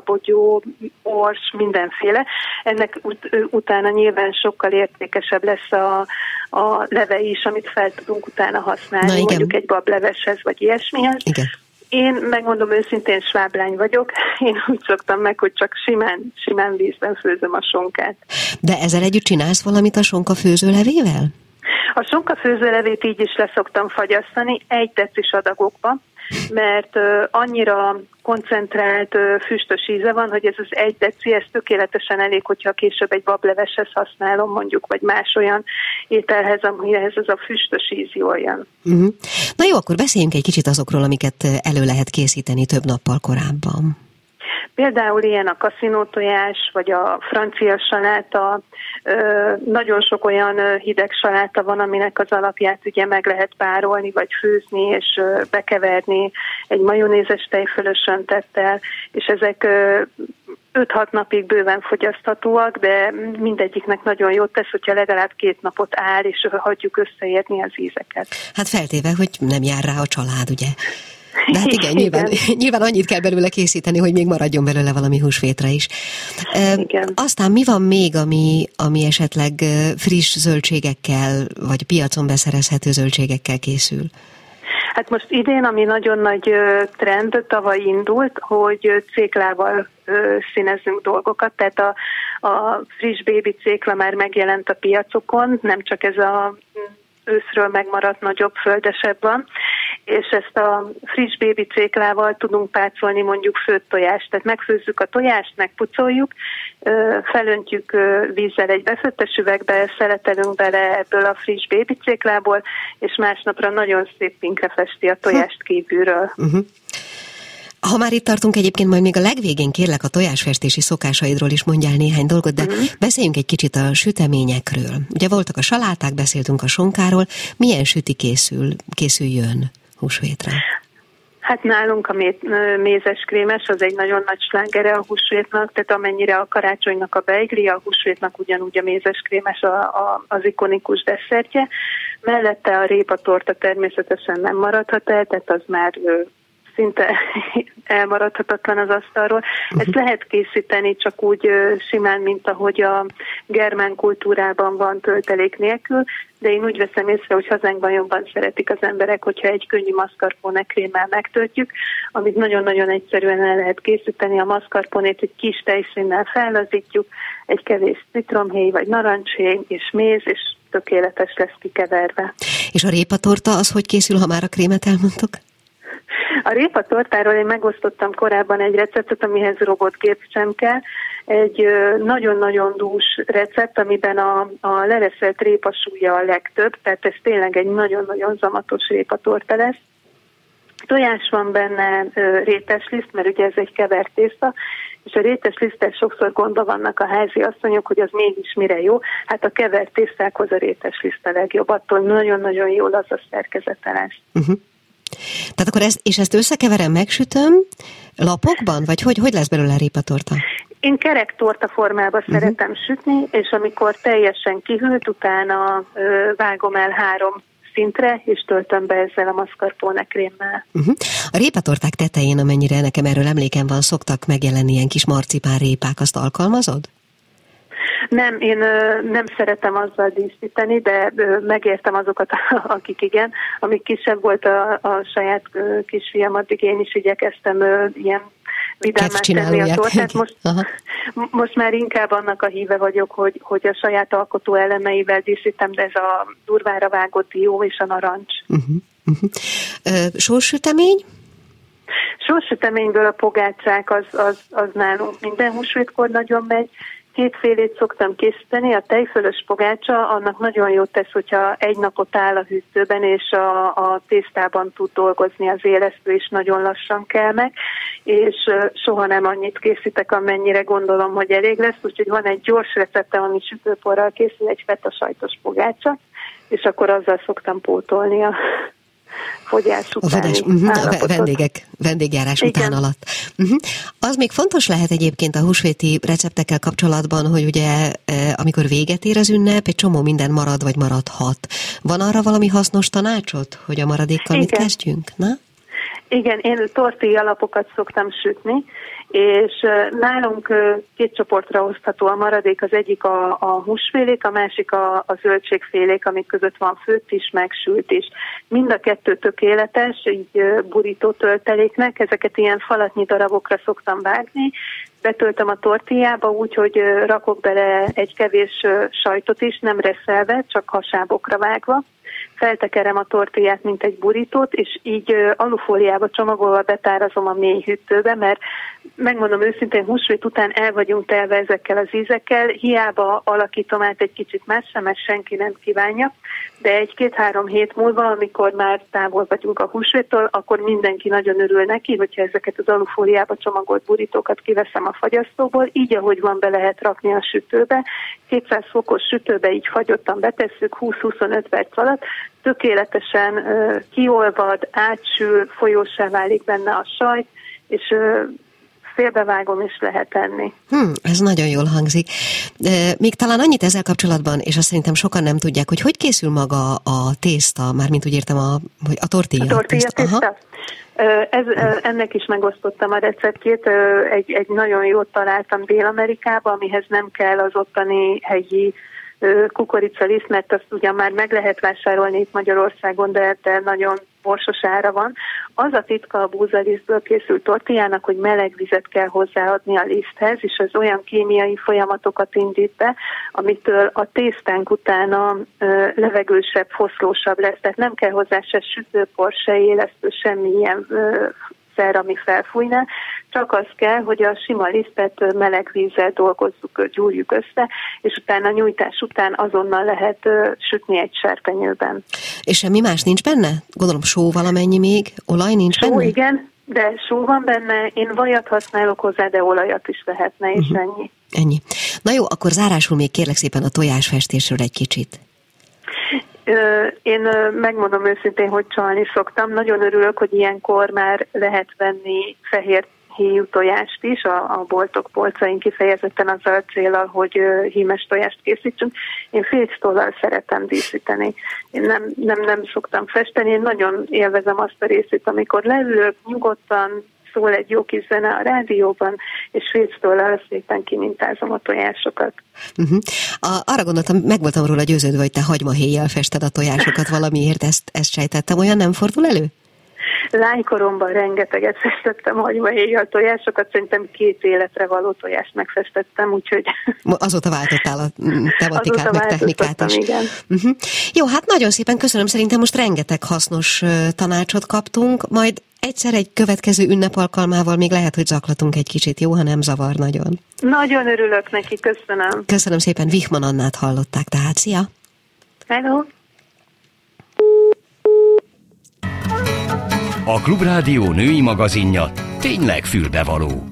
bogyó, ors, mindenféle. Ennek ut- utána nyilván sokkal értékesebb lesz a, a leve is, amit fel tudunk utána használni, Na, mondjuk egy bableveshez, vagy ilyesmihez. Igen. Én megmondom őszintén, sváblány vagyok. Én úgy szoktam meg, hogy csak simán, simán vízben főzöm a sonkát. De ezzel együtt csinálsz valamit a sonka főzőlevével? A sonka főzőlevét így is leszoktam fagyasztani, egy decis adagokba, mert annyira koncentrált füstös íze van, hogy ez az egy deci, ez tökéletesen elég, hogyha később egy bableveshez használom mondjuk, vagy más olyan ételhez, amihez ez a füstös íz jól jön. Uh-huh. Na jó, akkor beszéljünk egy kicsit azokról, amiket elő lehet készíteni több nappal korábban. Például ilyen a kaszinótojás, vagy a francia saláta, nagyon sok olyan hideg saláta van, aminek az alapját ugye meg lehet párolni, vagy főzni, és bekeverni egy majonézes tejfölös öntettel, és ezek 5-6 napig bőven fogyaszthatóak, de mindegyiknek nagyon jót tesz, hogyha legalább két napot áll, és hagyjuk összeérni az ízeket. Hát feltéve, hogy nem jár rá a család, ugye? De hát igen, nyilván, <laughs> igen. nyilván annyit kell belőle készíteni, hogy még maradjon belőle valami húsvétra is. Igen. Aztán mi van még, ami, ami esetleg friss zöldségekkel, vagy piacon beszerezhető zöldségekkel készül? Hát most idén, ami nagyon nagy trend, tavaly indult, hogy céklával színezünk dolgokat, tehát a, a friss baby cékla már megjelent a piacokon, nem csak ez a őszről megmaradt nagyobb földesebb van, és ezt a friss bébi céklával tudunk pácolni mondjuk főtt tojást. Tehát megfőzzük a tojást, megpucoljuk, felöntjük vízzel egy befőttes üvegbe, szeletelünk bele ebből a friss bébi céklából, és másnapra nagyon szép pinkre festi a tojást kívülről. Uh-huh. Ha már itt tartunk egyébként, majd még a legvégén kérlek a tojásfestési szokásaidról is mondjál néhány dolgot, de uh-huh. beszéljünk egy kicsit a süteményekről. Ugye voltak a saláták, beszéltünk a sonkáról. Milyen süti készül, készüljön húsvétre? Hát nálunk a mézes krémes az egy nagyon nagy slágere a húsvétnak, tehát amennyire a karácsonynak a beigli, a húsvétnak ugyanúgy a mézes krémes a, a, az ikonikus desszertje. Mellette a répatorta természetesen nem maradhat el, tehát az már szinte <laughs> elmaradhatatlan az asztalról. Ezt lehet készíteni csak úgy simán, mint ahogy a germán kultúrában van töltelék nélkül, de én úgy veszem észre, hogy hazánkban jobban szeretik az emberek, hogyha egy könnyű mascarpone krémmel megtöltjük, amit nagyon-nagyon egyszerűen el lehet készíteni. A mascarponét egy kis tejszínnel fellazítjuk, egy kevés citromhéj vagy narancshéj és méz, és tökéletes lesz kikeverve. És a répatorta az hogy készül, ha már a krémet elmondtok? A répa tortáról én megosztottam korábban egy receptet, amihez robotgép sem kell. Egy nagyon-nagyon dús recept, amiben a, a leveszelt répa súlya a legtöbb, tehát ez tényleg egy nagyon-nagyon zamatos répatorta lesz. Tojás van benne, rétesliszt, mert ugye ez egy kevert tészta, és a rétes lisztek sokszor gondba vannak a házi asszonyok, hogy az mégis mire jó. Hát a kevert tésztákhoz a rétes liszt a legjobb, attól nagyon-nagyon jól az a szerkezete lesz. Uh-huh. Tehát akkor ezt, és ezt összekeverem, megsütöm lapokban, vagy hogy, hogy lesz belőle répatorta? Én kerek torta formába uh-huh. szeretem sütni, és amikor teljesen kihűlt, utána ö, vágom el három szintre, és töltöm be ezzel a mascarpone krémmel. Uh-huh. A répatorták tetején, amennyire nekem erről emlékem van, szoktak megjelenni ilyen kis marcipán répák, azt alkalmazod? Nem, én nem szeretem azzal díszíteni, de megértem azokat, <laughs> akik igen. Amíg kisebb volt a, a saját kisfiam, addig én is igyekeztem ilyen vidámát tenni a tortát. Most, <laughs> most már inkább annak a híve vagyok, hogy, hogy a saját alkotó elemeivel díszítem, de ez a durvára vágott dió és a narancs. Uh-huh, uh-huh. Uh, sorsütemény? Sorsüteményből a pogácsák az, az, az nálunk minden húsvétkor nagyon megy, kétfélét szoktam készíteni, a tejfölös pogácsa, annak nagyon jót tesz, hogyha egy napot áll a hűtőben, és a, a tésztában tud dolgozni az élesztő, és nagyon lassan kell meg, és soha nem annyit készítek, amennyire gondolom, hogy elég lesz, úgyhogy van egy gyors recepte, ami sütőporral készül, egy feta sajtos pogácsa, és akkor azzal szoktam pótolni a fogyás után. A, uh-huh, a vendégek, vendégjárás Igen. után alatt. Uh-huh. Az még fontos lehet egyébként a húsvéti receptekkel kapcsolatban, hogy ugye amikor véget ér az ünnep, egy csomó minden marad vagy maradhat. Van arra valami hasznos tanácsot, hogy a maradékkal Igen. mit kezdjünk? Na? Igen, én torti alapokat szoktam sütni, és nálunk két csoportra osztható a maradék, az egyik a, a húsfélék, a másik a, a zöldségfélék, amik között van főtt is, megsült is. Mind a kettő tökéletes, így burító tölteléknek, ezeket ilyen falatnyi darabokra szoktam vágni, betöltöm a tortillába úgy, hogy rakok bele egy kevés sajtot is, nem reszelve, csak hasábokra vágva, feltekerem a tortillát, mint egy burítót, és így alufóliába csomagolva betárazom a mély hűtőbe, mert megmondom őszintén, húsvét után el vagyunk telve ezekkel az ízekkel, hiába alakítom át egy kicsit messze, mert senki nem kívánja, de egy-két-három hét múlva, amikor már távol vagyunk a húsvéttől, akkor mindenki nagyon örül neki, hogyha ezeket az alufóliába csomagolt burítókat kiveszem a fagyasztóból, így ahogy van be lehet rakni a sütőbe, 200 fokos sütőbe így fagyottan betesszük 20-25 perc alatt, tökéletesen uh, kiolvad, átsül, folyósá válik benne a sajt, és uh, félbevágom is lehet enni. Hmm, ez nagyon jól hangzik. De még talán annyit ezzel kapcsolatban, és azt szerintem sokan nem tudják, hogy hogy készül maga a tészta, mármint úgy értem a, hogy a tortilla. A tortilla tészta. tészta. Ez, ennek is megosztottam a receptjét, egy, egy nagyon jót találtam Dél-Amerikába, amihez nem kell az ottani helyi kukoricaliszt, mert azt ugyan már meg lehet vásárolni itt Magyarországon, de, de nagyon borsos ára van. Az a titka a búzalisztből készült tortillának, hogy meleg vizet kell hozzáadni a liszthez, és az olyan kémiai folyamatokat indít be, amitől a tésztánk utána ö, levegősebb, foszlósabb lesz. Tehát nem kell hozzá se sütőpor, se élesztő, semmilyen ö, szer, ami felfújna, csak az kell, hogy a sima lisztet meleg vízzel dolgozzuk, gyúrjuk össze, és utána nyújtás után azonnal lehet sütni egy serpenyőben. És semmi más nincs benne? Gondolom só valamennyi még, olaj nincs só, benne? igen, de só van benne, én vajat használok hozzá, de olajat is lehetne, és uh-huh. ennyi. Ennyi. Na jó, akkor zárásul még kérlek szépen a tojásfestésről egy kicsit. Én megmondom őszintén, hogy csalni szoktam. Nagyon örülök, hogy ilyenkor már lehet venni fehér héjú tojást is, a, a boltok polcain kifejezetten az a célral, hogy hímes tojást készítsünk. Én félctollal szeretem díszíteni. Én nem, nem, nem szoktam festeni, én nagyon élvezem azt a részét, amikor leülök, nyugodtan, szól egy jó kis zene a rádióban, és fésztollal szépen kimintázom a tojásokat. Uh-huh. A, arra gondoltam, meg voltam róla győződve, hogy te hagymahéjjel fested a tojásokat valamiért, ezt, ezt sejtettem. Olyan nem fordul elő? Lánykoromban rengeteget festettem hagymahéjjal tojásokat, szerintem két életre való tojást megfestettem, úgyhogy... Azóta váltottál a tematikát, meg technikát is. Igen. Uh-huh. Jó, hát nagyon szépen köszönöm, szerintem most rengeteg hasznos tanácsot kaptunk, majd egyszer egy következő ünnep alkalmával még lehet, hogy zaklatunk egy kicsit, jó, ha nem zavar nagyon. Nagyon örülök neki, köszönöm. Köszönöm szépen, Vihman Annát hallották, tehát szia! Hello! A Klubrádió női magazinja tényleg fülbevaló.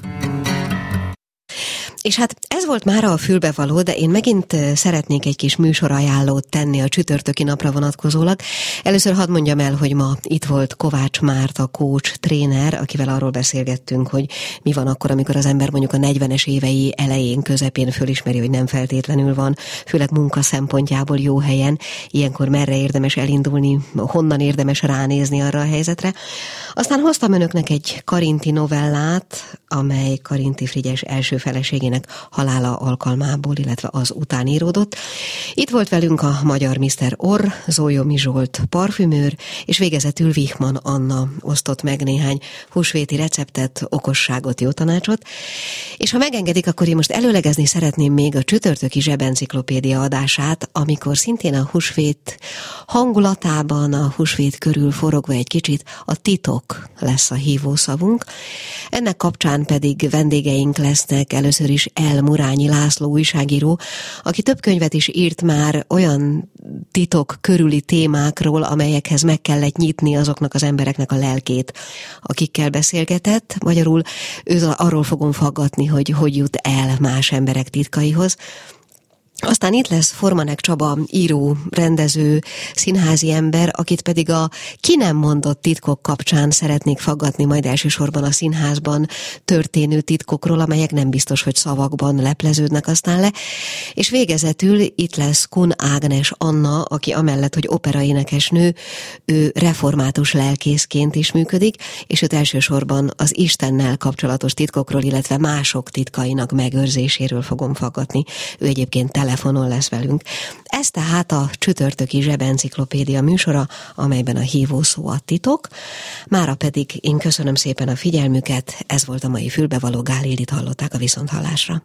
És hát ez volt már a fülbevaló, de én megint szeretnék egy kis műsorajánlót tenni a csütörtöki napra vonatkozólag. Először hadd mondjam el, hogy ma itt volt Kovács Márta, coach, tréner, akivel arról beszélgettünk, hogy mi van akkor, amikor az ember mondjuk a 40-es évei elején, közepén fölismeri, hogy nem feltétlenül van, főleg munka szempontjából jó helyen, ilyenkor merre érdemes elindulni, honnan érdemes ránézni arra a helyzetre. Aztán hoztam önöknek egy Karinti novellát, amely Karinti Frigyes első feleségén feleségének halála alkalmából, illetve az után íródott. Itt volt velünk a magyar Mr. Orr, Zójomi Zsolt parfümőr, és végezetül Vihman Anna osztott meg néhány húsvéti receptet, okosságot, jó tanácsot. És ha megengedik, akkor én most előlegezni szeretném még a csütörtöki zsebenciklopédia adását, amikor szintén a húsvét hangulatában, a húsvét körül forogva egy kicsit, a titok lesz a hívószavunk. Ennek kapcsán pedig vendégeink lesznek először is El Murányi László újságíró, aki több könyvet is írt már olyan titok körüli témákról, amelyekhez meg kellett nyitni azoknak az embereknek a lelkét, akikkel beszélgetett. Magyarul ő arról fogom faggatni, hogy hogy jut el más emberek titkaihoz. Aztán itt lesz Formanek Csaba, író, rendező, színházi ember, akit pedig a ki nem mondott titkok kapcsán szeretnék faggatni majd elsősorban a színházban történő titkokról, amelyek nem biztos, hogy szavakban lepleződnek aztán le. És végezetül itt lesz Kun Ágnes Anna, aki amellett, hogy operaénekesnő, ő református lelkészként is működik, és őt elsősorban az Istennel kapcsolatos titkokról, illetve mások titkainak megőrzéséről fogom faggatni. Ő egyébként telefonon lesz velünk. Ez tehát a csütörtöki zsebenciklopédia műsora, amelyben a hívó szó a titok. Mára pedig én köszönöm szépen a figyelmüket, ez volt a mai fülbevaló Gálildit hallották a viszonthallásra.